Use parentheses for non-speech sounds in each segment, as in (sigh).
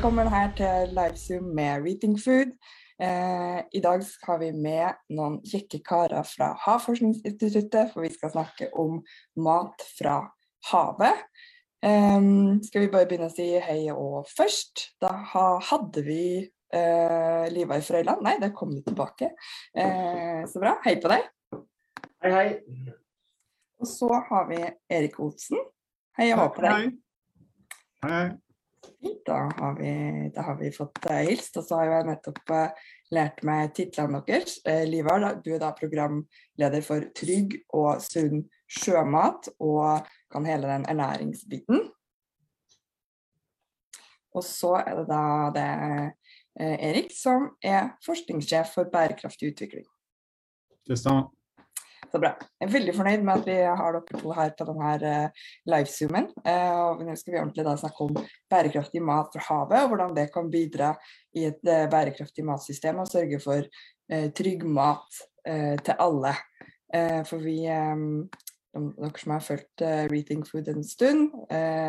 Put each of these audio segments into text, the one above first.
Velkommen her til Livezoom med Reading Food. Eh, I dag har vi med noen kjekke karer fra Havforskningsinstituttet, for vi skal snakke om mat fra havet. Eh, skal vi bare begynne å si hei og først? Da hadde vi eh, Liva i Frøyland. Nei, der kom du tilbake. Eh, så bra. Hei på deg. Hei, hei. Og så har vi Erik Olsen. Hei og hå på deg. Hei, hei. Da har vi, da har vi fått uh, hilst, og så har jeg nettopp uh, lært meg titlene deres. Uh, Livar, du er da programleder for Trygg og sunn sjømat, og kan hele den ernæringsbiten. Og så er det da det Erik, som er forskningssjef for bærekraftig utvikling. Det stemmer. Så bra. Jeg er veldig fornøyd med at vi har dere to her på denne uh, livezoomen. Uh, og nå skal vi ordentlig da snakke om bærekraftig mat fra havet, og hvordan det kan bidra i et uh, bærekraftig matsystem og sørge for trygg mat til alle. for vi, dere som har fulgt Reading Food en stund,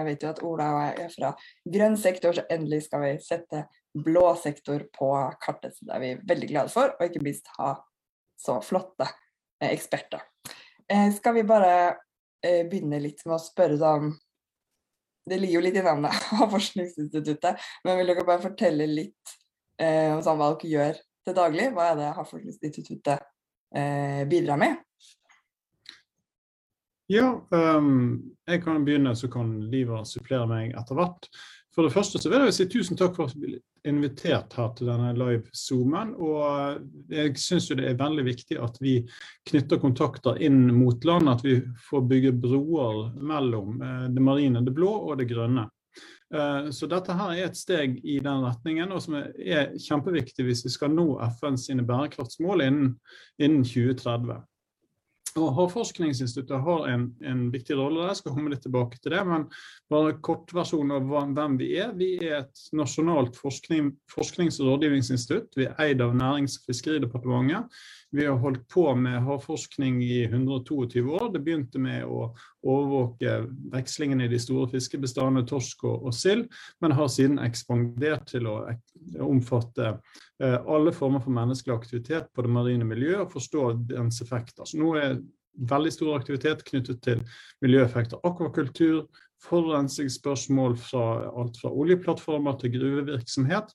vet jo at Ola og jeg er fra grønn sektor, så endelig skal vi sette blå sektor på kartet. Så det er vi veldig glade for, og ikke minst ha så flotte eksperter. Eh, skal vi bare eh, begynne litt med å spørre sånn Det ligger jo litt i navnet (laughs) av Forskningsinstituttet, men vil dere bare fortelle litt eh, om sånn, hva dere gjør til daglig? Hva er det Havforskningsinstituttet bidrar med? Ja, um, jeg kan begynne, så kan Liva supplere meg etter hvert. For det første så vil jeg si tusen takk for at du ble invitert her til denne live-zoomen. Og jeg syns det er veldig viktig at vi knytter kontakter inn mot land. At vi får bygge broer mellom eh, det marine, det blå og det grønne. Eh, så dette her er et steg i den retningen, og som er kjempeviktig hvis vi skal nå FN sine bærekraftsmål innen, innen 2030. Og Havforskningsinstituttet har en, en, viktig rolle der, jeg skal komme litt tilbake til det. Men bare kortversjonen av hvem vi er. Vi er et nasjonalt forskning, forsknings- og rådgivningsinstitutt. Vi er eid av Nærings- og fiskeridepartementet. Vi har holdt på med havforskning i 122 år. Det begynte med å overvåke vekslingen i de store fiskebestandene torsk og, og sild, men har siden ekspandert til å omfatte alle former for menneskelig aktivitet på det marine miljøet og forstå dens effekter. Så nå er veldig stor aktivitet knyttet til miljøeffekter. Akvakultur, forurensningsspørsmål fra alt fra oljeplattformer til gruvevirksomhet.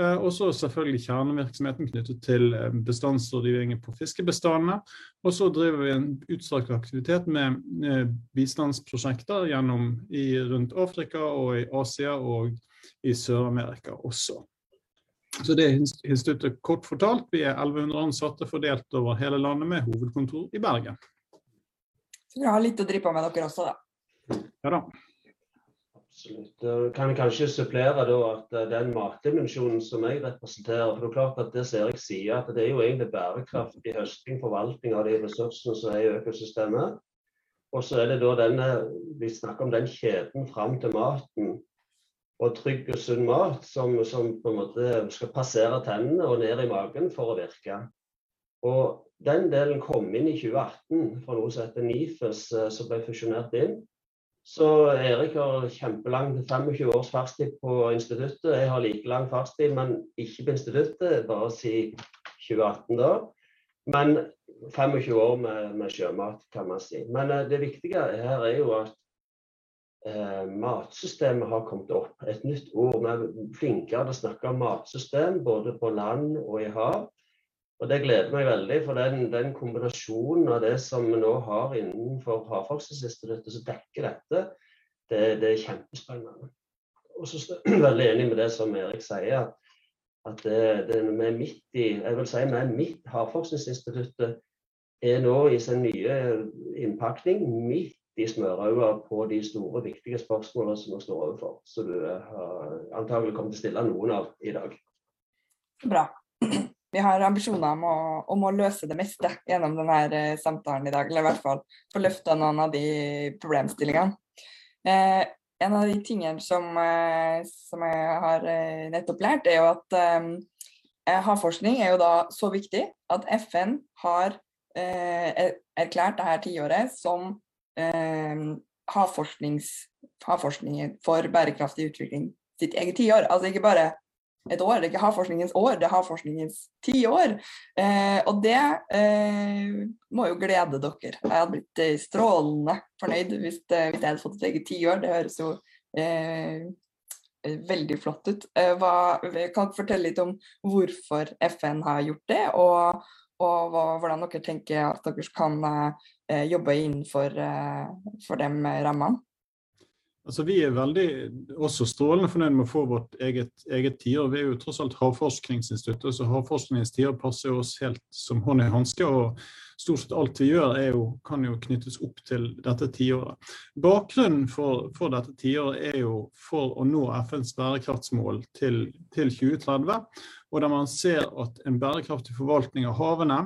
Eh, og så selvfølgelig kjernevirksomheten knyttet til eh, bestandsrådgivningen på fiskebestandene. Og så driver vi en utstrakt aktivitet med eh, bistandsprosjekter gjennom i, rundt Afrika og i Asia og i Sør-Amerika også. Så det er instituttet kort fortalt. Vi er 1100 ansatte fordelt over hele landet med hovedkontor i Bergen. Så dere har litt å drive på med dere også, da? Ja da. Absolutt. Kan jeg kanskje supplere da at eh, den matdimensjonen som jeg representerer for det er klart at det ser jeg sier at det er jo egentlig bærekraftig høsting, forvaltning av de ressursene som er i økosystemet. Og så er det da denne, Vi snakker om den kjeden fram til maten og trygg og sunn mat som, som, på en måte skal passere tennene og ned i magen for å virke. Og Den delen kom inn i 2018 fra noe som heter NIFES, eh, som ble fusjonert inn. Så Erik har kjempelang 25 års fartstid på instituttet. Jeg har like lang fartstid, men ikke på instituttet, bare si 2018 da. Men 25 år med, med, sjømat, kan man si. Men uh, det viktige her er jo at uh, matsystemet har kommet opp. Et nytt ord. Vi er flinkere til å snakke om matsystem både på land og i hav. Og Det gleder meg veldig, for den, den, kombinasjonen av det som vi nå har innenfor Havforskningsinstituttet som dekker dette, det, det, er kjempespennende. Og så er jeg veldig enig med det som Erik sier, at det, det, vi er midt i jeg vil si vi er midt, Havforskningsinstituttet er nå i sin nye innpakning midt i smørøyet på de store, viktige spørsmålene som vi står overfor. Så du har antagelig kommet til å stille noen av i dag. Bra vi har ambisjoner om å, om å, løse det meste gjennom denne eh, samtalen i dag. Eller i hvert fall få løfta noen av de problemstillingene. Eh, en av de tingene som, eh, som, jeg har nettopp lært, er jo at havforskning er jo da så viktig at FN har erklært dette tiåret som havforskning for bærekraftig utvikling sitt eget tiår. Altså ikke bare et år, det er ikke havforskningens år, det er havforskningens tiår. Eh, og det eh, må jo glede dere. Jeg hadde blitt eh, strålende fornøyd hvis, eh, hvis jeg hadde fått et eget tiår. Det høres jo eh, veldig flott ut. Eh, hva, kan du fortelle litt om hvorfor FN har gjort det, og, og hva, hvordan dere tenker at dere kan jobbe innenfor for de rammene? Altså, Vi er veldig også strålende fornøyd med å få vårt eget, eget tiår. Vi er jo tross alt Havforskningsinstituttet, så havforskningens tiår passer oss helt som hånd i hanske. Og stort sett alt vi gjør, jo, kan jo knyttes opp til dette tiåret. Bakgrunnen for, for dette tiåret er jo for å nå FNs bærekraftsmål til, til 2030. Og der man ser at en bærekraftig forvaltning av havene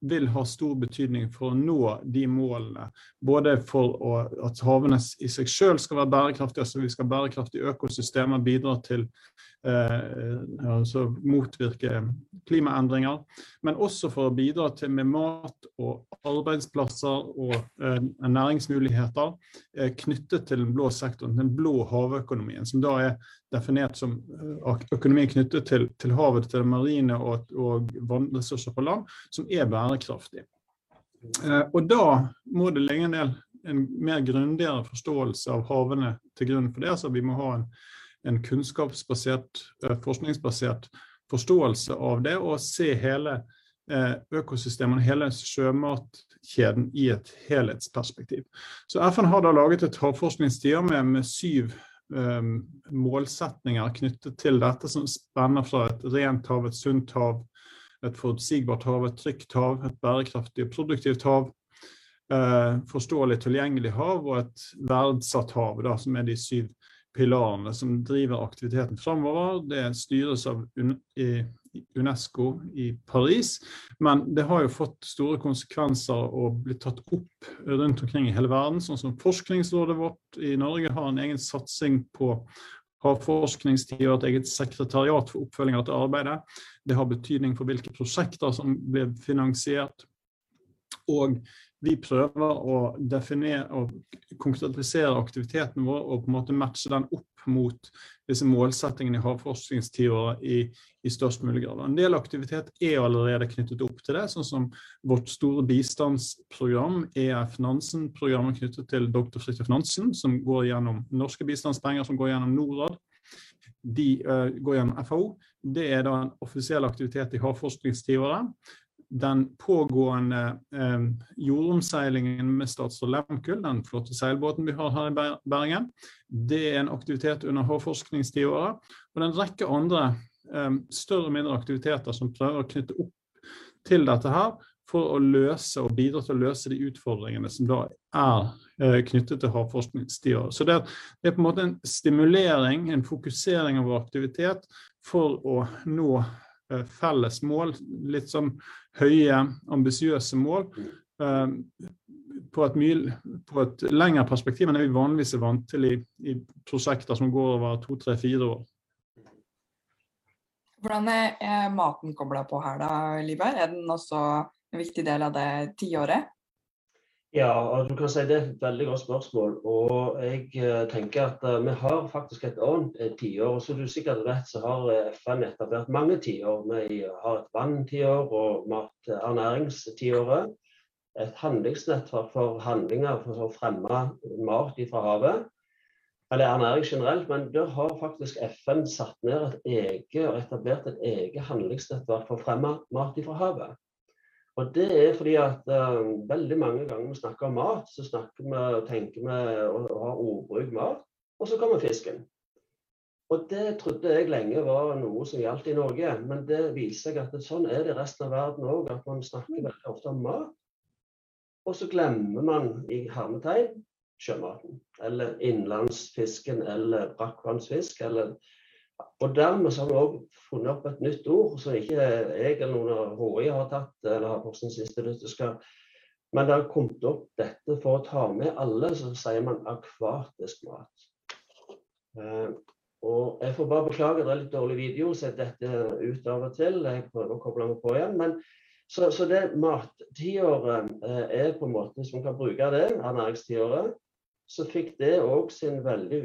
vil ha stor betydning for å nå de målene. Både for å, at havene i seg selv skal være bærekraftige, altså vi skal ha bærekraftige økosystemer, bidra til altså motvirke klimaendringer. Men også for å bidra til med mat og arbeidsplasser og eh, næringsmuligheter eh, knyttet til den blå sektoren, den blå havøkonomien, som da er definert som økonomien økonomi knyttet til, til havet, til det marine og, og vannressurser på land, som er bærekraftig. Eh, og da må det ligge en del en mer grundigere forståelse av havene til grunn for det. så Vi må ha en, en kunnskapsbasert, eh, forskningsbasert forståelse av det, og se hele økosystemene, hele sjømatkjeden i et helhetsperspektiv. Så FN har da laget et havforskningstider med, med syv um, målsetninger knyttet til dette, som spenner fra et rent hav, et sunt hav, et forutsigbart hav, et trygt hav, et bærekraftig og produktivt hav, uh, forståelig tilgjengelig hav og et verdsatt hav, da, som er de syv pilarene som driver aktiviteten framover. Det styres av Unesco i Paris. Men det har jo fått store konsekvenser og blitt tatt opp rundt omkring i hele verden. Sånn som Forskningsrådet vårt i Norge har en egen satsing på havforskningstid og et eget sekretariat for oppfølging av dette arbeidet. Det har betydning for hvilke prosjekter som blir finansiert. Og vi prøver å definere og konkretisere aktiviteten vår og på en måte matche den opp mot disse målsettingene i havforskningstiåret i, i størst mulig grad. En del aktivitet er allerede knyttet opp til det, sånn som vårt store bistandsprogram, EF Nansen-programmet knyttet til dr. Fridtjof Nansen, som går gjennom norske bistandspenger, som går gjennom Norad. De uh, går gjennom FAO. Det er da en offisiell aktivitet i havforskningstiåret den pågående eh, jordomseilingen med Statsråd Lemkull, den flotte seilbåten vi har her i Bergen, det er en aktivitet under havforskningstiåret. Og en rekke andre eh, større og mindre aktiviteter som prøver å knytte opp til dette her, for å løse og bidra til å løse de utfordringene som da er eh, knyttet til havforskningstiåret. Så det, er på en måte en stimulering, en fokusering av vår aktivitet for å nå felles mål, litt sånn høye, ambisiøse mål. Eh, på et, mye, på et lengre perspektiv enn det vi vanligvis er vant til i, i prosjekter som går over to, tre, fire år. Hvordan er maten kobla på her, da, Liber? Er den også en viktig del av det tiåret? Ja, og du kan si det er et veldig godt spørsmål. Og jeg eh, tenker at uh, vi har faktisk et annet tiår. tiår. Som du sikkert vet, så har FN etablert mange tiår. Vi har et vanntiår og maternæringstiåret. Et handlingsnettverk for handlinger for å fremme mat fra havet. Eller ernæring generelt, men der har faktisk FN satt ned et eget og etablert et eget handlingsnettverk for å fremme mat fra havet. Og det er fordi at uh, veldig mange ganger vi snakker om mat, så snakker vi og tenker vi å ha ordbruk mat, og så kommer fisken. Og det trodde jeg lenge var noe som gjaldt i Norge, men det viser seg at det, sånn er det i resten av verden òg, at man snakker veldig ofte om mat. Og så glemmer man i hermetegn sjømaten. Eller innlandsfisken eller brakkvannsfisk eller og dermed har vi òg funnet opp et nytt ord som ikke jeg eller noen av HI har tatt, eller Havforskningsinstituttet skal Men det har kommet opp dette for å ta med alle, så sier man akvatisk mat. Eh, og jeg får bare beklage, det er litt dårlig video, så dette ut av og til. Jeg prøver å koble meg på igjen. men så, så det mattiåret eh, er på en måte, hvis man kan bruke det, ernæringstiåret, så fikk det òg sin veldig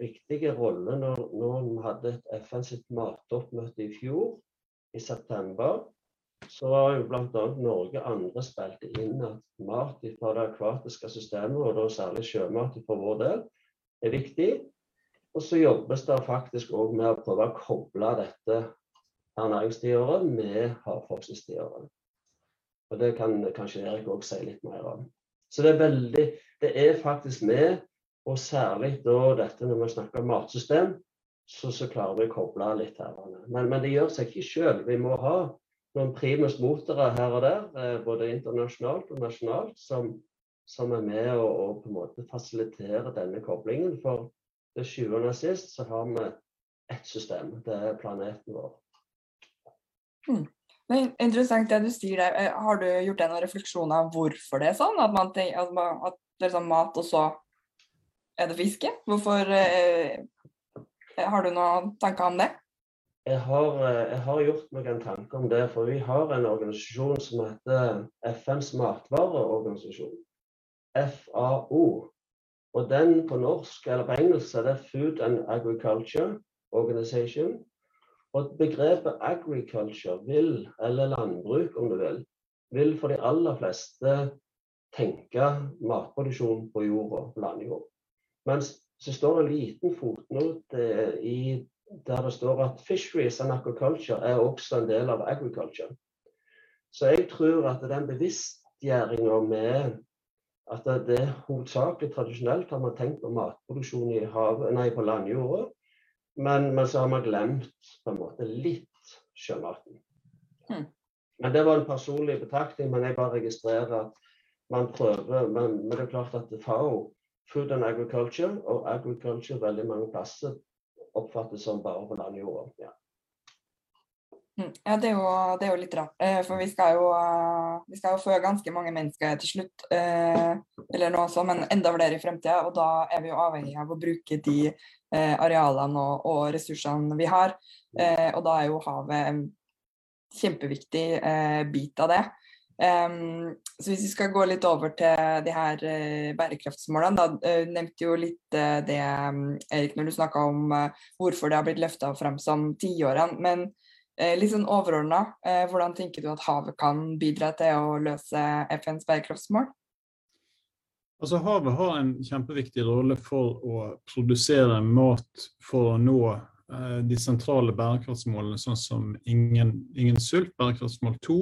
viktige rolle når, når vi hadde et FN sitt matoppmøte i fjor, i september. Så var jo bl.a. Norge andre spilte inn at mat fra det akvatiske systemet, og da særlig sjømat for vår del, er viktig. Og så jobbes det faktisk òg med å prøve å koble dette ernæringstiåret med havforskningstiåret. Og det kan kanskje Erik òg si litt mer om. Så det er veldig Det er faktisk med, og særlig da dette når vi snakker om matsystem, så, så klarer vi å koble litt her. Men, men det gjør seg ikke sjøl. Vi må ha noen primus motere her og der, eh, både internasjonalt og nasjonalt, som, som er med å, og, på en måte fasilitere denne koblingen. For til sjuende og sist så har vi ett system. Det er planeten vår. Hmm. Men Interessant det du sier der. Eh, har du gjort deg noen refleksjoner om hvorfor det er sånn? At, man at, man, at det er sånn mat, og så er det fiske? Hvorfor eh, Har du noen tanker om det? Jeg har, eh, jeg har, gjort meg en tanke om det. For vi har en organisasjon som heter FNs matvareorganisasjon. FAO. Og den på norsk, eller på engelsk, er det Food and Agriculture Organization. Og begrepet agriculture vil, eller landbruk om du vil, vil for de aller fleste tenke matproduksjon på jorda, på landjord. Mens så står det en liten fotnote i, der det står at fisheries and aquaculture er også en del av agriculture. Så jeg tror at den bevisstgjøringa med at det hovedsakelig tradisjonelt har man tenkt på matproduksjon i havet, nei, på landjorda. Men, men, så har man glemt på en måte litt sjømaten. Mm. Men Det var en personlig betraktning, men jeg bare registrerer at man prøver Men, men det er klart at FAO, Food and Agriculture, og agriculture veldig mange plasser oppfattes som bare på landjorda. Ja. Mm. Ja, det er, jo, det er, jo, litt rart. Eh, for vi skal jo, eh, vi skal jo få ganske mange mennesker til slutt. Eh, eller noe sånt, men enda flere i fremtida. Og da er vi jo avhengig av å bruke de arealene og, og ressursene vi har. Og da er jo havet en kjempeviktig bit av det. Så hvis vi skal gå litt over til de her bærekraftsmålene, da nevnte jo litt det, Erik, når du snakka om hvorfor det har blitt løfta frem som tiårene. men litt sånn overordna, hvordan tenker du at havet kan bidra til å løse FNs bærekraftsmål? Altså, havet har en kjempeviktig rolle for å produsere mat for å nå de sentrale bærekraftsmålene, sånn som ingen, ingen sult, bærekraftsmål 2,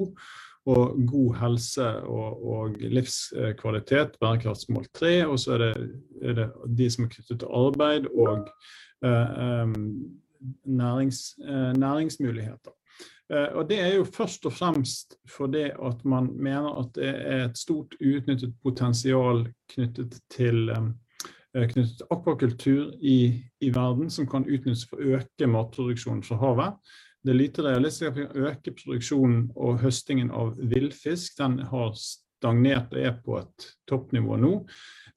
og god helse og, og livskvalitet, bærekraftsmål tre. Og så er det, er det, de som er knyttet til arbeid og eh, um, nærings, eh, næringsmuligheter. Eh, og Det er jo først og fremst fordi at man mener at det er et stort uutnyttet potensial knyttet til, eh, knyttet akvakultur i, i, verden, som kan utnyttes for å øke matproduksjonen fra havet. Det er lite realistisk at vi kan øke produksjonen og høstingen av villfisk. Den har stagnert og er på et toppnivå nå.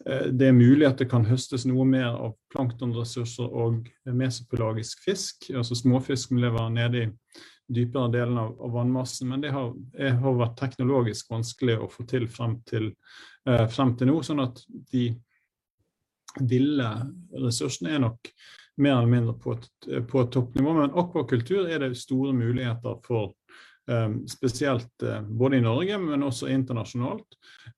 Eh, det er mulig at det kan høstes noe mer av planktonressurser og mesopelagisk fisk, altså småfisk som lever nede i dypere delen av, av vannmassen, men det har, har, vært teknologisk vanskelig å få til frem til, eh, frem til nå. sånn at de ville ressursene er nok mer eller mindre på på toppnivå. Men akvakultur er det store muligheter for Ehm, spesielt eh, både i Norge, men også internasjonalt.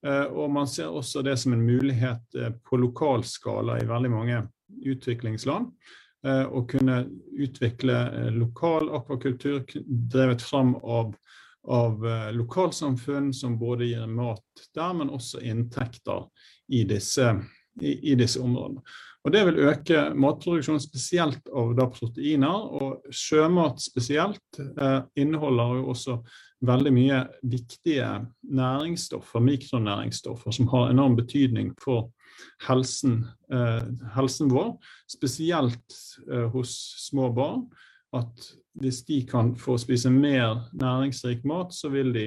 Eh, og man ser også det som en mulighet eh, på lokal skala i veldig mange utviklingsland. Å kunne utvikle lokal akvakultur drevet fram av, av lokalsamfunn som både gir mat der, men også inntekter i disse, i, i disse områdene. Og Det vil øke matproduksjonen spesielt av da proteiner. Og sjømat spesielt eh, inneholder jo også veldig mye viktige næringsstoffer, mikronæringsstoffer, som har enorm betydning for helsen, eh, helsen vår. Spesielt eh, hos små barn. At hvis de kan få spise mer næringsrik mat, så vil de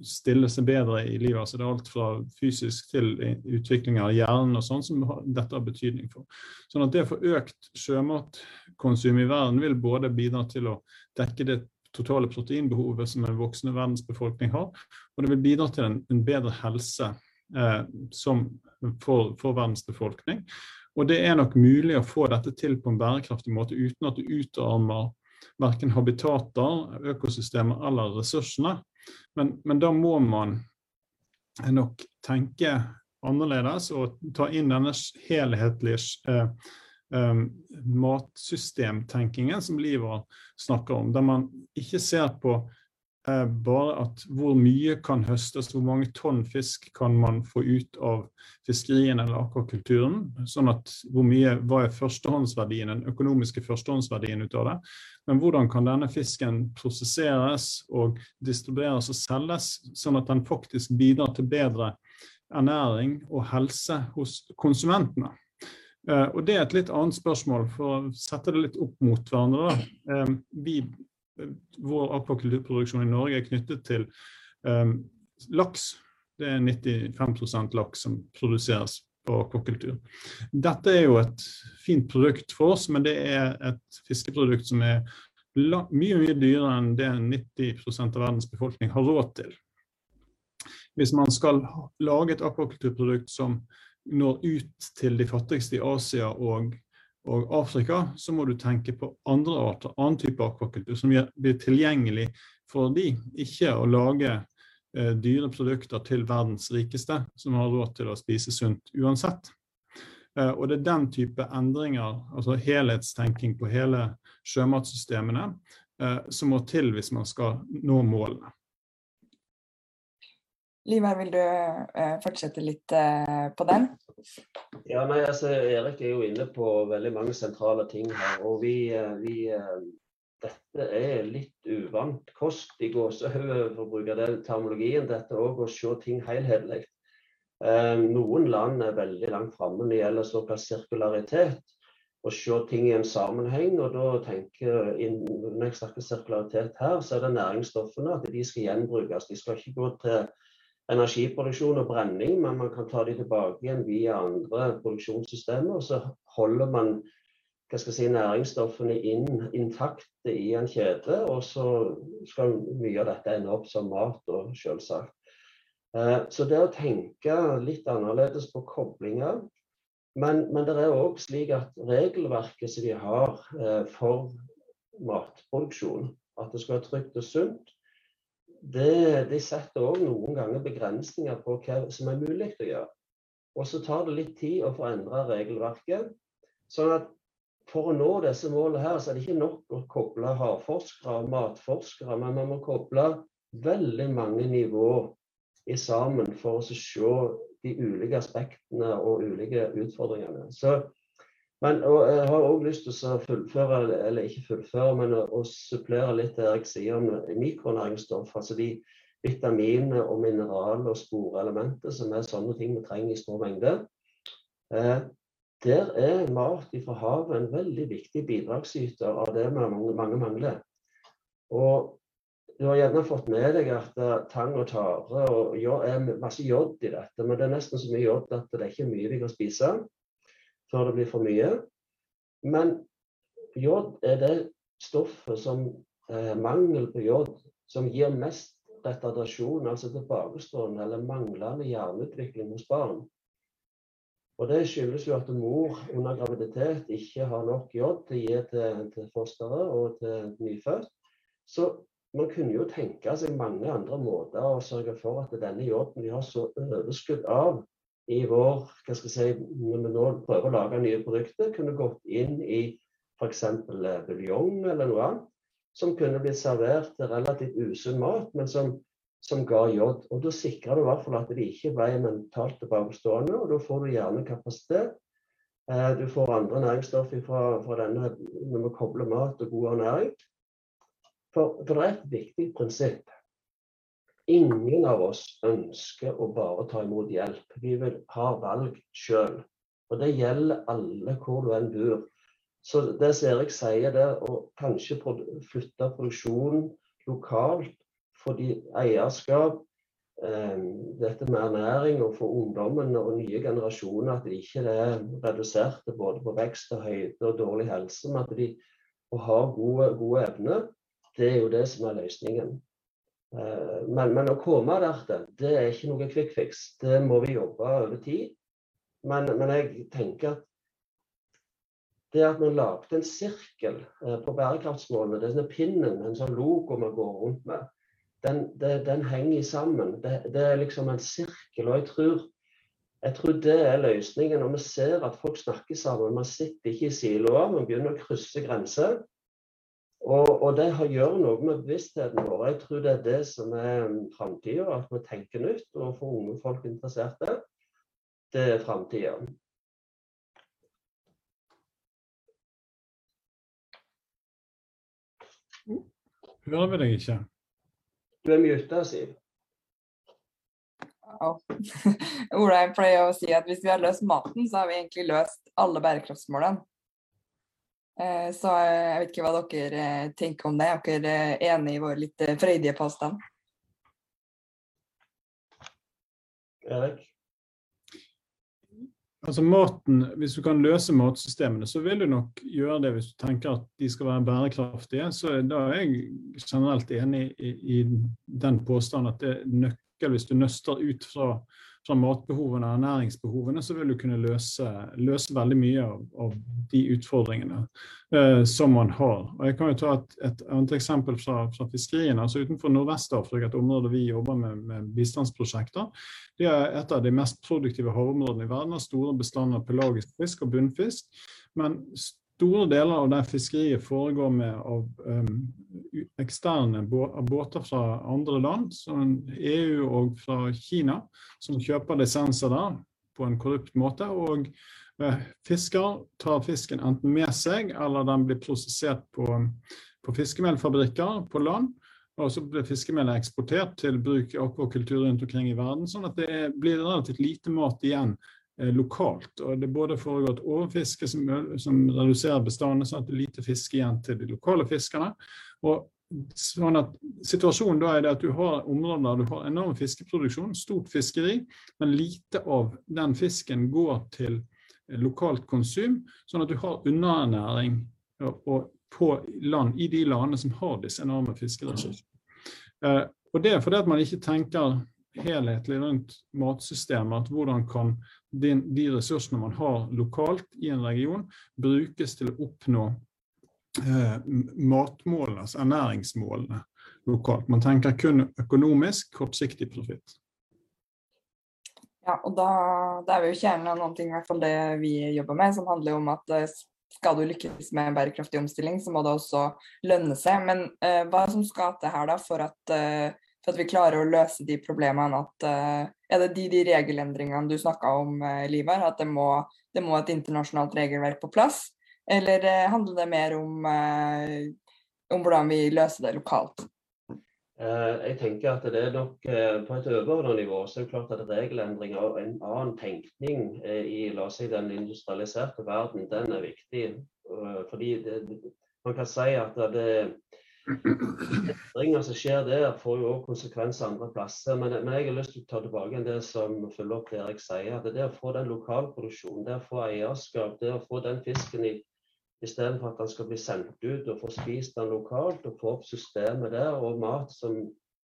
stille seg bedre i livet. altså Det er alt fra fysisk til utvikling av hjernen og sånn som dette har betydning for. Sånn at Det å få økt sjømatkonsum i verden vil både bidra til å dekke det totale proteinbehovet som en voksende verdens befolkning har, og det vil bidra til en, en bedre helse eh, som for, for, verdens befolkning. Og det er nok mulig å få dette til på en bærekraftig måte uten at du utarmer verken habitater, økosystemer eller ressursene. Men, men da må man nok tenke annerledes og ta inn denne helhetlige eh, eh, matsystemtenkingen som Liver snakker om, der man ikke ser på bare at hvor mye kan høstes, hvor mange tonn fisk kan man få ut av fiskerien eller akvakulturen. Sånn at hvor mye, Hva er førstehåndsverdien, den økonomiske førstehåndsverdien ut av det? Men hvordan kan denne fisken prosesseres og distribueres og selges, sånn at den faktisk bidrar til bedre ernæring og helse hos konsumentene? Uh, og Det er et litt annet spørsmål, for å sette det litt opp mot hverandre. Uh, vi vår akvakulturproduksjon i Norge er knyttet til um, laks. Det er 95% laks som produseres på akvakultur. Dette er jo et fint produkt for oss, men det er et fiskeprodukt som er mye mye dyrere enn det 90% av verdens befolkning har råd til. Hvis man skal lage et akvakulturprodukt som når ut til de fattigste i Asia og og Afrika, så må du tenke på andre arter, annen type akvakultur, som blir tilgjengelig for de, ikke å lage eh, dyre produkter til verdens rikeste, som har råd til å spise sunt uansett. Eh, og det er den type endringer, altså helhetstenking på hele sjømatsystemene, eh, som må til hvis man skal nå målene. Livar, vil du uh, fortsette litt uh, på den? Ja, nei, altså, Erik er jo inne på veldig mange sentrale ting her. og vi, uh, vi Dette er litt uvant kost i gåsehud, for å bruke den termologien. Dette òg å se ting helhetlig. Noen land er veldig langt framme når det gjelder såkalt sirkularitet. Å se ting i en sammenheng. og da tenker Når jeg snakker sirkularitet her, så er det næringsstoffene. At de skal gjenbrukes. De skal ikke gå til energiproduksjon og brenning, men man kan ta de tilbake igjen via andre produksjonssystemer. og Så holder man hva skal jeg si, næringsstoffene inn, intakte i en kjede, og så skal mye av dette ende opp som mat, selvsagt. Eh, så det å tenke litt annerledes på koblinger Men, men det er òg slik at regelverket som vi har eh, for matproduksjon, at det skal være trygt og sunt, det, de setter òg noen ganger begrensninger på hva som er mulig å gjøre. Og så tar det litt tid å få endra regelverket. sånn at for å nå disse målene her, så er det ikke nok å koble havforskere og matforskere, men man må koble veldig mange nivåer i sammen for å se de ulike aspektene og ulike utfordringene. Så men jeg har òg lyst til å fullføre, eller ikke fullføre, men å, supplere litt det jeg sier om mikronæringsstoff. Altså de vitaminer og mineraler og sporelementer som er sånne ting vi trenger i stor mengde. Eh, der er mat fra havet en veldig viktig bidragsyter av det mange, mange mangler. Og du har gjerne fått med deg at uh, tang og tare og jod, er masse jod i dette, men det er nesten så mye jod at det er ikke mye vi kan spise før det blir for mye. Men jod er det stoffet som eh, mangel på jod som gir mest retardasjon, altså tilbakestående eller manglende hjerneutvikling hos barn. Og Det skyldes jo at mor under graviditet ikke har nok jod til å gi til, til fosteret og til nyfødt. Så man kunne jo tenke seg mange andre måter å sørge for at denne joden vi har så overskudd av, i vår hva skal jeg si, Når vi nå prøver å lage nye produkter, kunne gått inn i f.eks. Eh, buljong eller noe annet. Som kunne blitt servert til relativt usunn mat, men som, som ga jod. Og Da sikrer du i hvert fall at de ikke ble mentalt tilbakestående, og da får du gjerne kapasitet. Eh, du får andre næringsstoff fra, fra, denne når vi kobler mat og god ernæring. For, for det er et viktig prinsipp Ingen av oss ønsker å bare ta imot hjelp. Vi vil ha valg sjøl. Og det gjelder alle hvor du enn bor. Så det som Erik sier der, å kanskje flytte produksjonen lokalt fordi eierskap, eh, dette med ernæring og for ungdommen og nye generasjoner, at de ikke er reduserte både på vekst og høyde og dårlig helse, men at de har gode, gode evner, det er jo det som er løsningen. Eh, men, men, å komme der til, det er ikke noe quick fix. Det må vi jobbe over tid. Men, men jeg tenker at det at vi lagde en sirkel eh, på bærekraftsmålene, det er sånn pinnen, en sånn logo vi går rundt med, den, det, den henger sammen. Det, det, er liksom en sirkel. Og jeg tror, jeg tror det er løsningen. Når vi ser at folk snakker sammen, man sitter ikke i siloer, man begynner å krysse grenser. Og, og, det gjør noe med bevisstheten vår. Jeg tror det er det som er framtida. At vi tenker nytt og får unge folk interesserte. Det er framtida. Hører vi deg ikke? Du er muta, Siv. Oh. (laughs) Ola pleier å si at hvis vi har løst maten, så har vi egentlig løst alle bærekraftsmålene. Eh, så jeg vet ikke hva dere eh, tenker om det. Er dere eh, enig i vår litt freudige påstand? Erik? Altså maten, Hvis du kan løse matsystemene, så vil du nok gjøre det hvis du tenker at de skal være bærekraftige. så Da er jeg generelt enig i, i den påstanden at det er nøkkel hvis du nøster ut fra fra matbehovene og ernæringsbehovene, så vil du kunne løse, løse veldig mye av, av de utfordringene eh, som man har. Og jeg kan jo ta et, et annet eksempel fra, fra fiskeriene. altså Utenfor Nordvest-Afrika, et område vi jobber med, med bistandsprosjekter. Det er et av de mest produktive havområdene i verden. Har store bestander av pelagisk fisk og bunnfisk. Men store deler av det fiskeriet foregår med av um, eksterne båter fra andre land, som EU og fra Kina, som kjøper lisenser der på en korrupt måte. og uh, Fisker tar fisken enten med seg, eller den blir prosessert på, på fiskemelfabrikker på land. Og så blir fiskemelet eksportert til bruk i akvakultur rundt omkring i verden, sånn at det blir relativt lite mat igjen Eh, lokalt. og Det både foregår et overfiske som, som reduserer bestandene, sånn at det er lite fiske igjen til de lokale fiskerne. og sånn at Situasjonen da er det at du har områder der du har enorm fiskeproduksjon, stort fiskeri, men lite av den fisken går til lokalt konsum, sånn at du har underernæring på land, i de landene som har disse enorme fiskeressursene. Eh, og Det er fordi at man ikke tenker helhetlig rundt matsystemet. at Hvordan kan de, de, ressursene man har lokalt i en region, brukes til å oppnå eh, matmålene, altså ernæringsmålene lokalt. Man tenker kun økonomisk, kortsiktig profitt. Ja, og da, da, er jo kjernen av noen ting, i hvert fall det vi jobber med, som handler om at eh, skal du lykkes med bærekraftig omstilling, så må det også lønne seg. Men eh, hva som skal til her da for at uh, for at vi klarer å løse de problemene. At, uh, er det de, de regelendringene du snakka om, uh, Livar, at det må, det må, et internasjonalt regelverk på plass? Eller uh, handler det mer om, om, hvordan vi løser det lokalt? Jeg tenker at det er nok På et overordnet nivå så er det klart at regelendringer og en annen tenkning i la oss si, den industrialiserte verden, den er viktig. Fordi det, man kan si at det, Endringer som skjer der, får jo også konsekvenser andre plasser. Men, men, jeg har lyst til å ta tilbake det som følger opp det Erik sier. at Det å få den lokalproduksjonen, det å få eierskap, det å få den fisken i istedenfor at den skal bli sendt ut og få spist den lokalt, og få opp systemet der, og mat som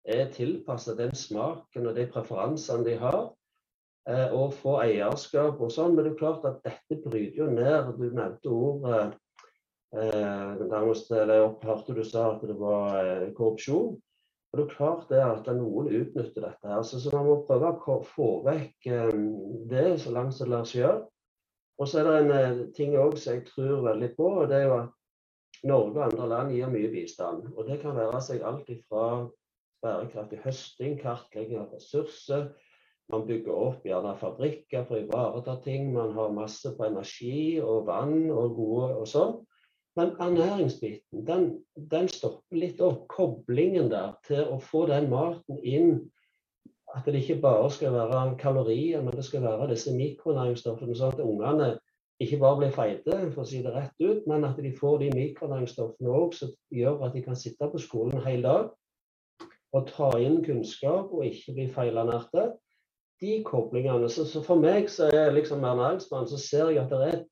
er tilpasset den smaken og de preferansene de har. Eh, og få eierskap og sånn. Men det er klart at dette bryter jo ned. Du nevnte ordet Eh, Jeg hørte du sa at det var eh, korrupsjon. Og det er klart det at noen utnytter dette. her, så, Man må prøve å få vekk eh, det så langt som det lar seg gjøre. Og så er det en ting òg som jeg tror veldig på. og det er jo at Norge og andre land gir mye bistand. og Det kan være seg alt ifra bærekraftig høsting, kartlegging av ressurser. Man bygger opp gjerne fabrikker for å ivareta ting. Man har masse på energi og vann og gode og sånn. Men ernæringsbiten, den, den, stopper litt opp. Koblingen der til å få den maten inn. At det ikke bare skal være kalorier, men det skal være disse mikronæringsstoffene. Sånn at ungene ikke bare blir feite, for å si det rett ut, men at de får de mikronæringsstoffene òg som gjør at de kan sitte på skolen en hel dag og ta inn kunnskap og ikke bli feilernærte. De koblingene. Så, så, for meg så er liksom ernæringsmann, så ser jeg at det er et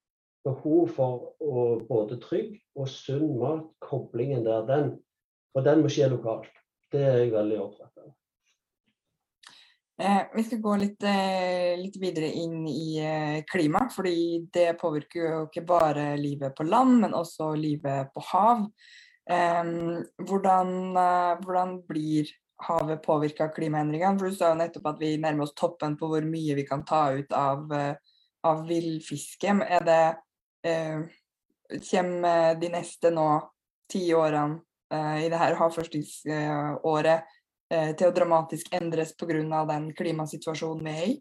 behov for både trygg og sunn mat, koblingen der, den, og den må skje lokalt. Det er jeg veldig opptatt av. Eh, vi skal gå litt, eh, litt, videre inn i eh, klima, fordi det påvirker jo ikke bare livet på land, men også livet på hav. Hvordan, hvordan, blir havet påvirka av klimaendringene? For Du sa jo nettopp at vi nærmer oss toppen på hvor mye vi kan ta ut av, av villfiske. Er det Kommer de neste nå ti årene i det her havforskningsåret Eh, til å dramatisk endres pga. den klimasituasjonen vi er i?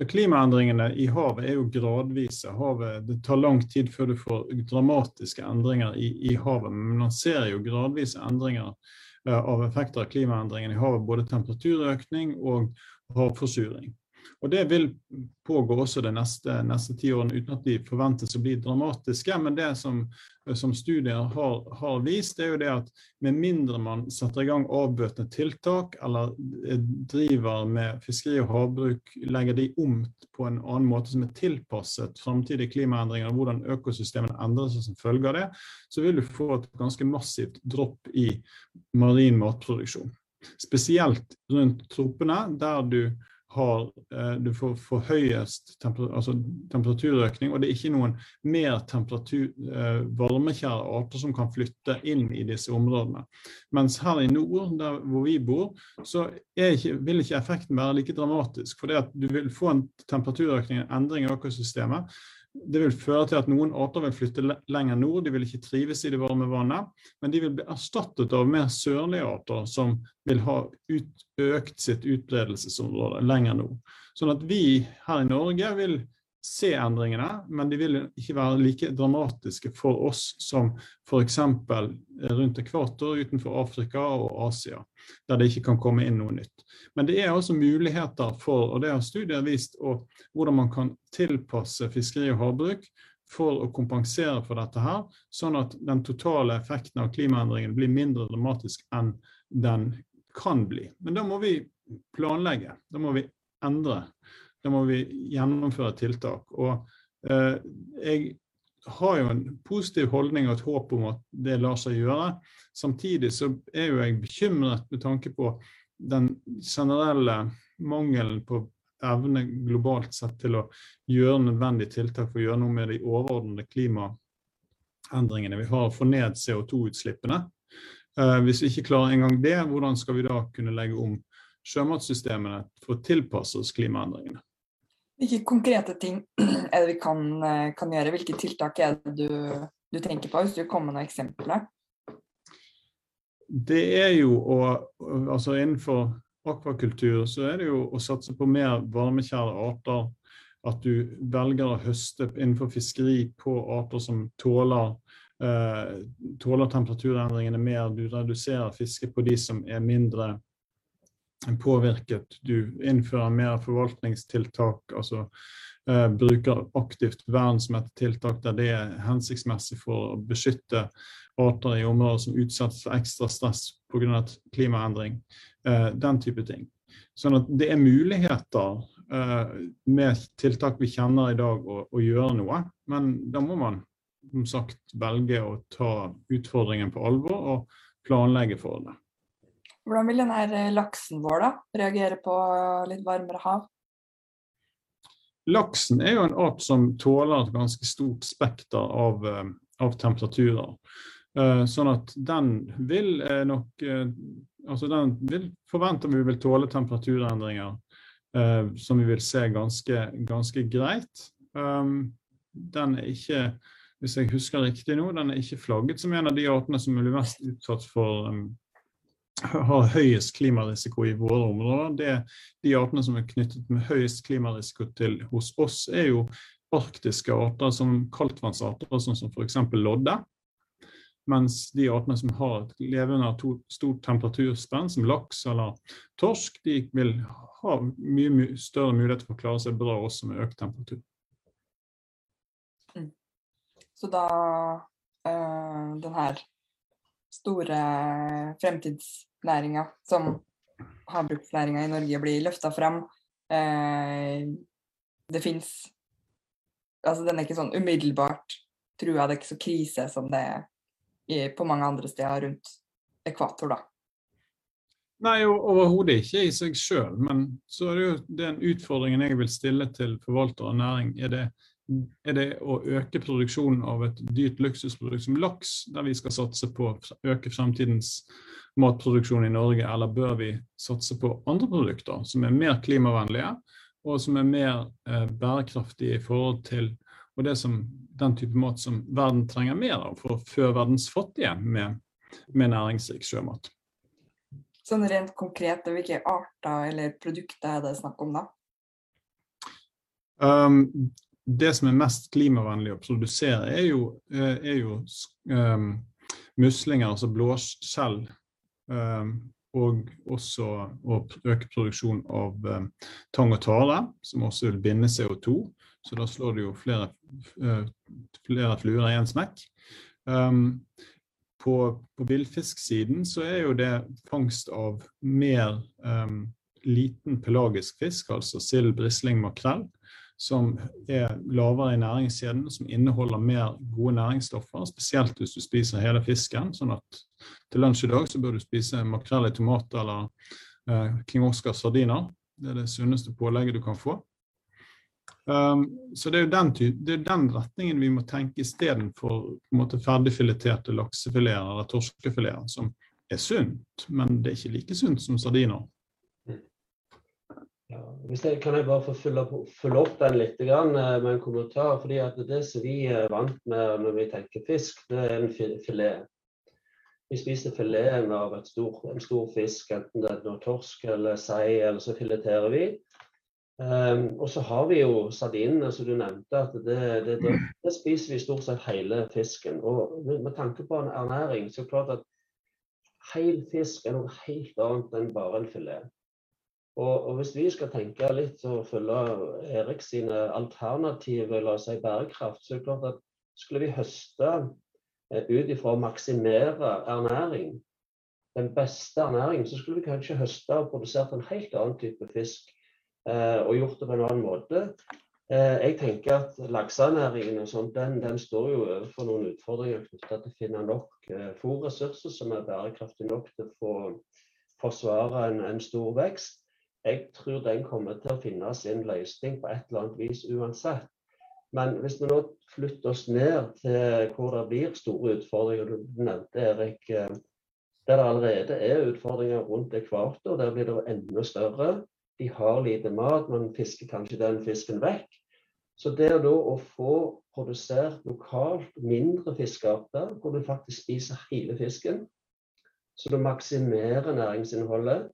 Klimaendringene i havet er jo gradvise. Havet, det tar lang tid før du får dramatiske endringer i, i havet. Men man ser jo gradvise endringer uh, av effekter av klimaendringene i havet. Både temperaturøkning og havforsuring. Og Det vil pågå også de neste, neste ti årene uten at de forventes å bli dramatiske. Men det som, som studier har, har, vist, er jo det at med mindre man setter i gang avbøtende tiltak eller driver med fiskeri og havbruk, legger de om på en annen måte som er tilpasset framtidige klimaendringer og hvordan økosystemene endrer seg som følge av det, så vil du få et ganske massivt dropp i marin matproduksjon. Spesielt rundt tropene, der du har, eh, du får, får høyest temper, altså temperaturøkning, og det er ikke noen mer eh, varmekjære arter som kan flytte inn i disse områdene. Mens her i nord, der hvor vi bor, så ikke, vil ikke effekten være like dramatisk. For det at du vil få en temperaturøkning, en endring i økosystemet, det vil føre til at noen arter vil flytte lenger nord, de vil ikke trives i det varme vannet. Men de vil bli erstattet av mer sørlige arter som vil ha ut, økt sitt utbredelsesområde lenger nord. Sånn at vi her i Norge vil se endringene, men de vil ikke være like dramatiske for oss som f.eks. rundt ekvator utenfor Afrika og Asia, der det ikke kan komme inn noe nytt. Men det er altså muligheter for, og det har studier vist, og hvordan man kan tilpasse fiskeri og havbruk for å kompensere for dette her, sånn at den totale effekten av klimaendringen blir mindre dramatisk enn den kan bli. Men da må vi planlegge. Da må vi endre. Da må vi gjennomføre tiltak. Og eh, jeg har jo en positiv holdning og et håp om at det lar seg gjøre. Samtidig så er jo jeg bekymret med tanke på den generelle mangelen på evne globalt sett til å gjøre nødvendige tiltak for å gjøre noe med de overordnede klimaendringene vi har, få ned CO2-utslippene. Eh, hvis vi ikke klarer engang det, hvordan skal vi da kunne legge om sjømatsystemene for å tilpasse oss klimaendringene? Hvilke konkrete ting (clears throat) er det vi kan, eh, kan gjøre? Hvilke tiltak er det du, du tenker på, hvis du kommer med noen eksempler? Det er jo å Altså innenfor akvakultur så er det jo å satse på mer varmekjære arter. At du velger å høste innenfor fiskeri på arter som tåler, eh, tåler temperaturendringene mer. Du reduserer fisket på de som er mindre påvirket. Du innfører mer forvaltningstiltak, altså eh, bruker aktivt vern som et tiltak der det er hensiktsmessig for å beskytte arter i områder som utsettes for ekstra stress pga. klimaendring. Eh, den type ting. Sånn at det er muligheter eh, med tiltak vi kjenner i dag, å, å gjøre noe. Men da må man som sagt velge å ta utfordringen på alvor og planlegge for det. Hvordan vil denne eh, laksen vår da reagere på litt varmere hav? Laksen er jo en art som tåler et ganske stort spekter av, eh, av temperaturer. Uh, sånn at den vil nok Altså den vil, forventer vi vil tåle temperaturendringer som vi vil se ganske, ganske greit. Den er ikke, hvis jeg husker riktig nå, den er ikke flagget som en av de artene som blir mest utsatt for har høyest klimarisiko i våre områder. Det, de artene som er knyttet med høyest klimarisiko til hos oss, er jo arktiske arter som kaldtvannsarter, sånn som f.eks. lodde. Mens de artene som har lever under to, stort temperaturspenn, som laks eller torsk, de vil ha mye, mye større mulighet for å klare seg bra også med økt temperatur. Mm. Så da øh, den her store fremtids næringa som havbruksnæringa i Norge blir løfta fram. Eh, det fins Altså, den er ikke sånn umiddelbart trua, det er ikke så krise som det er på mange andre steder rundt ekvator, da. Nei, overhodet ikke i seg sjøl. Men så er det jo den utfordringen jeg vil stille til forvalter av næring. Er det, er det å øke produksjonen av et dyrt luksusprodukt som laks, der vi skal satse på å øke fremtidens matproduksjon i Norge, eller bør vi satse på andre produkter som er mer klimavennlige, og som er mer eh, bærekraftige i forhold til som, den type mat som verden trenger mer av for å fø verdens fattige med, med næringsrik sjømat. Sånn rent konkret, hvilke arter eller produkter er det snakk om da? Um, det som er mest klimavennlig å produsere, er jo, eh, er jo um, muslinger, altså blåskjell. Um, og også å øke produksjon av um, tang og tare, som også vil binde CO2. Så da slår du jo flere, uh, flere fluer i én smekk. Um, på, på villfisksiden så er jo det fangst av mer um, liten pelagisk fisk, altså sild, brisling, makrell, som er lavere i næringskjeden, som inneholder mer gode næringsstoffer, spesielt hvis du spiser hele fisken. sånn at til lunsj i dag så bør du spise makrell i tomat eller eh, King Oscar sardiner. Det er det sunneste pålegget du kan få. Um, så det er jo den, det er den retningen vi må tenke istedenfor ferdigfileterte laksefileter eller torskefileter, som er sunt, men det er ikke like sunt som sardiner. Ja, hvis jeg, kan jeg bare få følge, følge opp den litt grann, eh, med en kommentar? fordi Det som vi er vant med når vi tenker fisk, det er en filet. Vi spiser fileten av stor, en stor fisk, enten det er noe torsk eller sei, eller så fileterer vi. Um, og så har vi jo sardinene, som du nevnte. at det, det, det, det, spiser vi stort sett hele fisken. Og med, med tanke på en ernæring, så er det klart at hel fisk er noe helt annet enn bare en filet. Og, og hvis vi skal tenke litt og følge Erik sine alternative la oss si, bærekraft, så er det klart at skulle vi høste eh, ut ifra å maksimere ernæring, den beste ernæring, så skulle vi kanskje høste og produsert en helt annen type fisk Eh, og gjort det på en annen måte. Eh, jeg tenker at lakseernæringen og sånt, den, den, står jo overfor noen utfordringer knyttet til å finne nok eh, fôrressurser som er bærekraftige nok til å forsvare en, en, stor vekst. Jeg tror den kommer til å finne sin løsning på et eller annet vis uansett. Men hvis vi nå flytter oss ned til hvor det blir store utfordringer, du nevnte Erik, der det allerede er utfordringer rundt ekvator, der blir det enda større. De har lite mat, man fisker kanskje den fisken vekk. Så det da å få produsert lokalt mindre fiskearter, hvor du faktisk spiser hele fisken, så du maksimerer næringsinnholdet.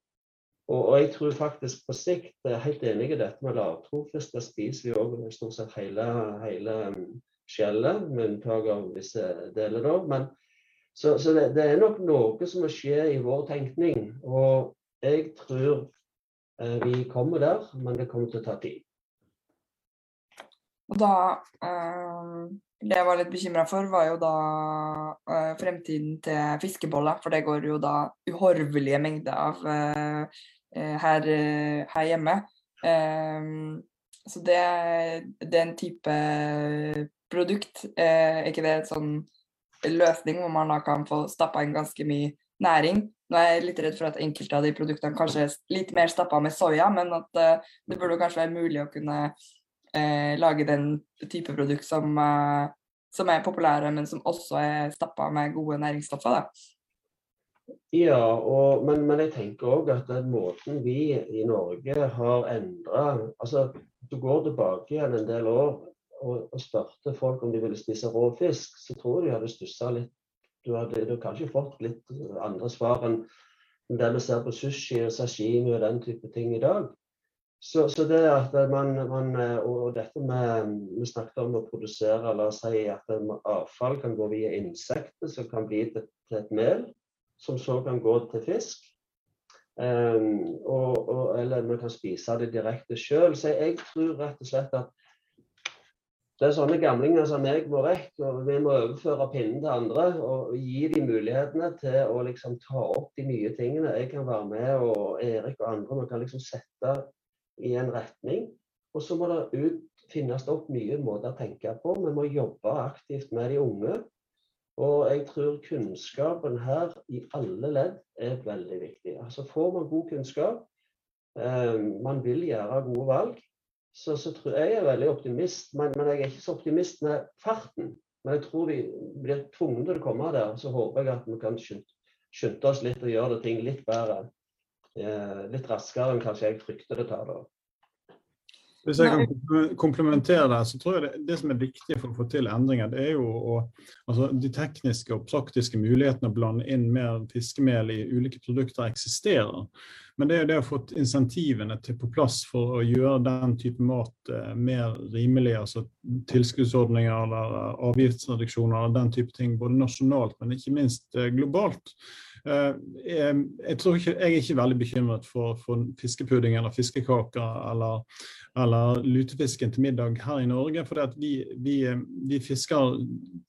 Og, og, jeg tror faktisk på sikt Jeg er helt enig i dette med lavtro. Først da spiser vi òg stort sett hele, hele um, skjellet, med unntak av visse deler. da. Men, så, så det, det, er nok noe som må skje i vår tenkning. Og jeg tror Eh, vi kommer der, men det kommer til å ta tid. Og da eh, Det jeg var litt bekymra for, var jo da eh, fremtiden til fiskeboller. For det går jo da uhorvelige mengder av eh her, her, hjemme. så det, det, er en type produkt. er ikke det en sånn løsning hvor man da kan få stappa inn ganske mye næring? Nå er jeg litt redd for at enkelte av de produktene kanskje er litt mer stappa med soya, men at det burde kanskje være mulig å kunne uh, lage den type produkt som, eh, som, er populære, men som også er stappa med gode næringsstoffer. Da. Ja, og, men, men, jeg tenker òg at den måten vi i Norge har endra altså, Du går tilbake igjen en del år og, og spurte folk om de ville spise rå fisk, så tror jeg de hadde stussa litt du hadde, du kanskje fått litt andre svar enn det vi ser på sushi og sashimi og den type ting i dag. Så, så det at man, man, Og dette med Vi snakket om å produsere La oss si at avfall kan gå via insekter, som kan bli til, til, et mel, som så kan gå til fisk. Um, og, og, eller man kan spise det direkte sjøl. Så jeg tror rett og slett at det er sånne gamlinger som meg må vekk, og vi må overføre pinnen til andre og gi dem mulighetene til å liksom ta opp de nye tingene. Jeg kan være med, og Erik og andre. Man kan liksom sette i en retning. Og så må det ut, finnes opp nye måter å tenke på. Vi må jobbe aktivt med de unge. Og jeg tror kunnskapen her i alle ledd er veldig viktig. Altså Får man god kunnskap, eh, man vil gjøre gode valg, så, så tror jeg jeg er veldig optimist. Men, men, jeg er ikke så optimist med farten. Men jeg tror vi blir tvunget til å komme der. Så håper jeg at vi kan skynde oss litt og gjøre ting litt bedre. Eh, litt raskere enn kanskje jeg frykter det tar. da. Hvis jeg kan komplementere deg, så tror jeg det, det, som er viktig for å få til endringer, det er jo å, altså de tekniske og praktiske mulighetene å blande inn mer fiskemel i ulike produkter eksisterer. Men det er jo det å få insentivene til på plass for å gjøre den type mat eh, mer rimelig. altså Tilskuddsordninger eller avgiftsreduksjoner og den type ting, både nasjonalt, men ikke minst eh, globalt. Eh, jeg, tror ikke, jeg er ikke veldig bekymret for, for fiskepudding eller fiskekaker eller, eller, lutefisken til middag her i Norge. For vi, vi, vi, fisker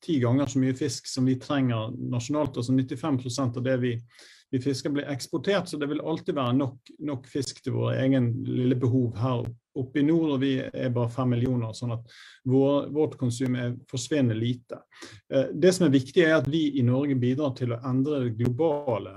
ti ganger så mye fisk som vi trenger nasjonalt. altså 95% av det vi, vi fisker blir eksportert, så det vil alltid være nok, nok fisk til våre egen lille behov her oppe i nord, og vi er bare fem millioner, sånn at vår, vårt konsum er forsvinnende lite. Eh, det som er viktig, er at vi i Norge bidrar til å endre det globale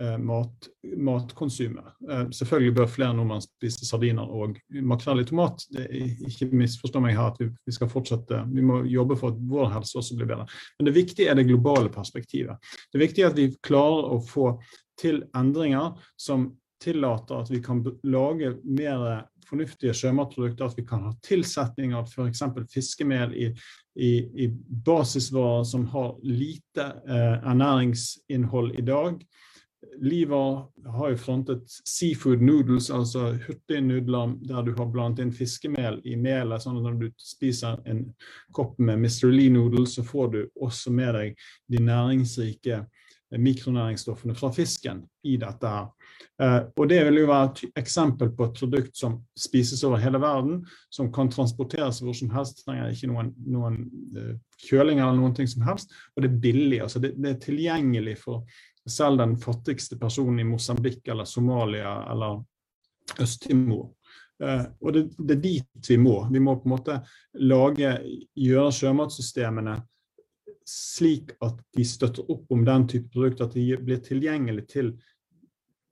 eh, mat, matkonsumet. Eh, selvfølgelig bør flere nordmenn spise sardiner og makrell i tomat. Det er, ikke misforstå meg her at vi, vi, skal fortsette, vi må jobbe for at vår helse også blir bedre. Men det viktige er det globale perspektivet. Det viktige er at vi klarer å få til endringer som tillater at vi kan lage mer fornuftige sjømatprodukter, at vi kan ha tilsetning av f.eks. fiskemel i, i, i, basisvarer som har lite eh, ernæringsinnhold i dag. Liva har jo frontet seafood noodles, altså hurtignudler der du har blandet inn fiskemel i melet. sånn at Når du spiser en kopp med Mr. Lee noodles, så får du også med deg de næringsrike mikronæringsstoffene fra fisken i dette. her. Uh, og Det vil jo være et eksempel på et produkt som spises over hele verden, som kan transporteres hvor som helst. trenger ikke noen, noen uh, kjøling eller noen ting som helst. Og det er billig. altså det, det, er tilgjengelig for selv den fattigste personen i Mosambik eller Somalia eller Øst-Timor. Uh, og det, det, er dit vi må. Vi må på en måte lage, gjøre sjømatsystemene slik at de støtter opp om den type produkter, at de blir tilgjengelig til,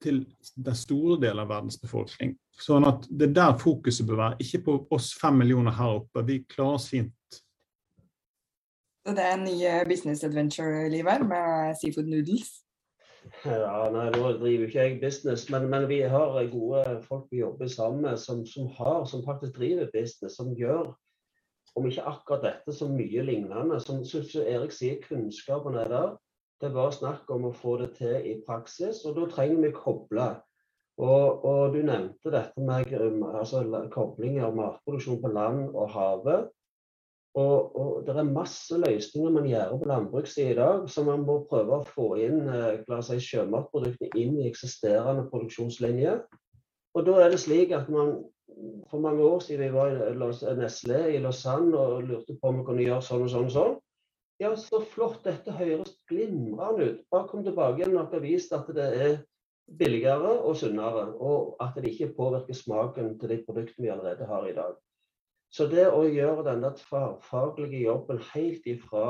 til den store delen av verdens befolkning. Sånn at det er der fokuset bør være, ikke på oss fem millioner her oppe. Vi klarer oss fint. Så det er en ny business adventure-liv her, med seafood noodles? Ja, nei, Nå driver ikke jeg business, men, men, vi har gode folk vi jobber sammen med som, som, har, som faktisk driver business, som gjør om ikke akkurat dette, så mye lignende. Som, Erik sier, kunnskapen er der. Det er bare snakk om å få det til i praksis, og da trenger vi koble. Og, og du nevnte dette med altså, koblinger av matproduksjon på land og havet. Og, og, det er masse løsninger man gjør på landbrukssiden i dag, så man må prøve å få inn eh, si, sjømatproduktene inn i eksisterende produksjonslinjer. Og da er det slik at man for mange år siden vi var i Nesle i Lausanne og lurte på om vi kunne gjøre sånn og sånn og sånn. Ja, så flott. Dette høres glimrende ut. Bare kom tilbake igjen og vist at det er billigere og sunnere. Og at det ikke påvirker smaken til de produktene vi allerede har i dag. Så det å gjøre denne tverrfaglige jobben helt ifra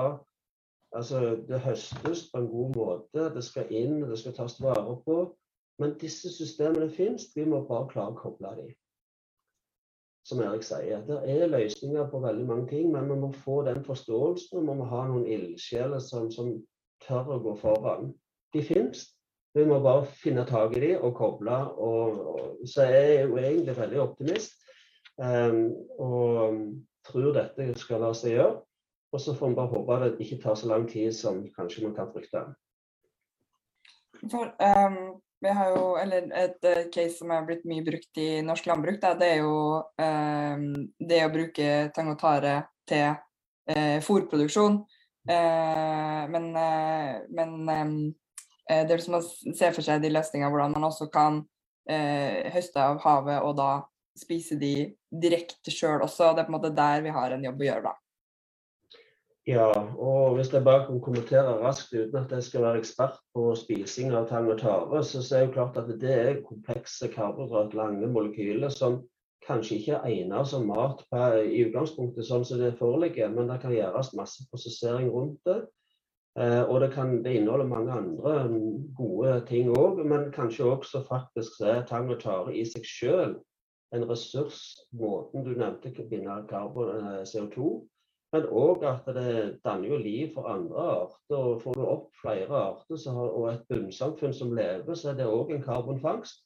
Altså, det høstes på en god måte. Det skal inn, det skal tas vare på. Men disse systemene finnes. Vi må bare klare å koble dem som Erik sier. Det er løsninger på veldig mange ting, men vi må få den forståelsen. Vi må ha noen ildsjeler som, som, tør å gå foran. De finnes. Vi må bare finne tak i dem og koble. Og, og, så jeg er jo egentlig veldig optimist. Um, og tror dette skal la seg gjøre. Og så får vi bare håpe at det ikke tar så lang tid som kanskje man kan frykte. For, um, vi har jo, eller Et uh, case som er blitt mye brukt i norsk landbruk, da, det er jo eh, det å bruke tang og tare til eh, fôrproduksjon. Eh, men, men um, det er som å se for seg de løsningene hvordan man også kan høste av havet og da spise de direkte sjøl også. Det er på en måte der vi har en jobb å gjøre, da. Ja, og hvis jeg bare kan kommentere raskt uten at jeg skal være ekspert på spising av tang og tare, så er det klart at det er komplekse karbohydrat, lange molekyler, som kanskje ikke er egnet som mat i utgangspunktet sånn som det foreligger, men det kan gjøres masse prosessering rundt det. Eh, og det, kan, det inneholder mange andre gode ting òg, men kanskje også faktisk er tang og tare i seg sjøl en ressurs. Måten du nevnte, binde karbon, eh, CO2. Men òg at det danner jo liv for andre arter. og Får du opp flere arter har, og et bunnsamfunn som lever, så er det òg en karbonfangst.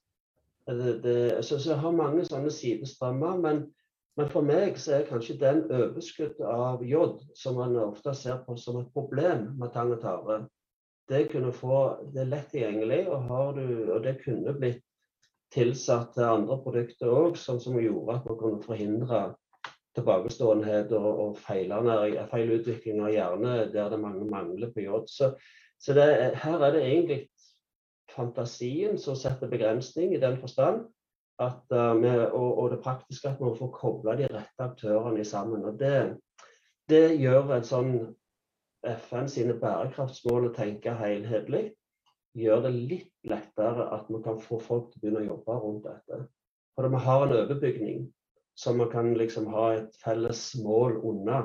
Det, det, så, så jeg har mange sånne sidestrømmer. Men, men, for meg så er kanskje den overskuddet av jod, som man ofte ser på som et problem med tang og tare, det, kunne få, det er lett tilgjengelig, og, du, og det kunne blitt tilsatt til andre produkter òg, som, som gjorde at man kunne forhindre tilbakeståenhet og, og feilutvikling av hjerne der det mange mangler på jod. Så, så det, her er det egentlig fantasien som setter begrensning i den forstand. At, uh, med, og, og, det praktiske at man får kobla de rette aktørene sammen. og Det, det gjør en sånn FN sine bærekraftsmål å tenke helhetlig. Gjør det litt lettere at man kan få folk til å begynne å jobbe rundt dette. For vi har en overbygning som man kan liksom ha et felles mål unna.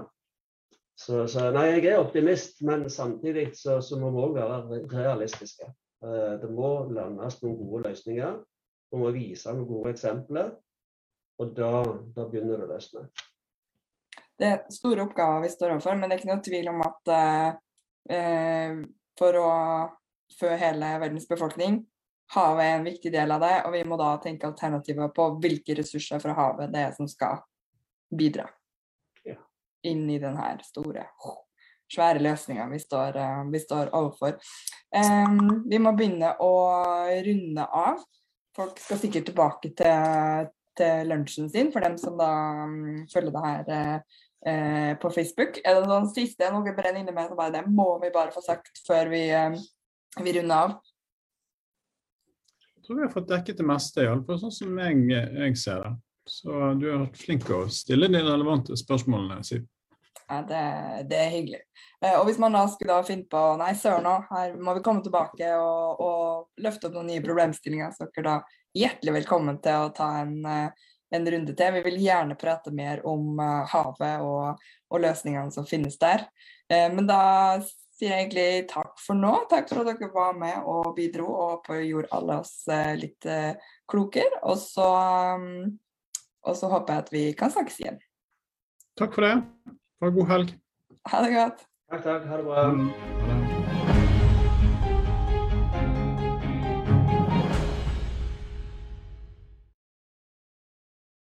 Så, så, nei, jeg er optimist, men samtidig så, så må vi òg være realistiske. Eh, det må landes noen gode løsninger. Vi må vise noen gode eksempler. Og da, da begynner det å løsne. Det er store oppgaver vi står overfor, men det er ikke noe tvil om at eh, for å fø hele verdens befolkning, Havet er en viktig del av det, og vi må da tenke alternativer på hvilke ressurser fra havet det er som skal bidra ja. inn i denne store, svære løsninga vi, uh, vi, står overfor. Um, vi må begynne å runde av. Folk skal sikkert tilbake til, til lunsjen sin, for dem som da um, følger det her uh, på Facebook. Er det noen siste noe brenner inne med, så bare det må vi bare få sagt før vi, uh, vi runder av tror vi har fått dekket det meste, iallfall sånn som jeg, jeg, ser det. Så du har vært flink til å stille de relevante spørsmålene, Siv. Ja, det, det, er hyggelig. Eh, og hvis man da skulle da finne på Nei, søren òg, her må vi komme tilbake og, og løfte opp noen nye problemstillinger, så er dere da hjertelig velkommen til å ta en, eh, en runde til. Vi vil gjerne prate mer om uh, havet og, og, løsningene som finnes der. Eh, men da sier jeg egentlig takk for nå. Takk for at dere var med og bidro og gjorde alle oss eh, litt eh, klokere. Og så, mm, og så håper jeg at vi kan snakkes igjen. Takk for det. Ha en god helg. Ha det godt. Takk, takk. Ha det bra.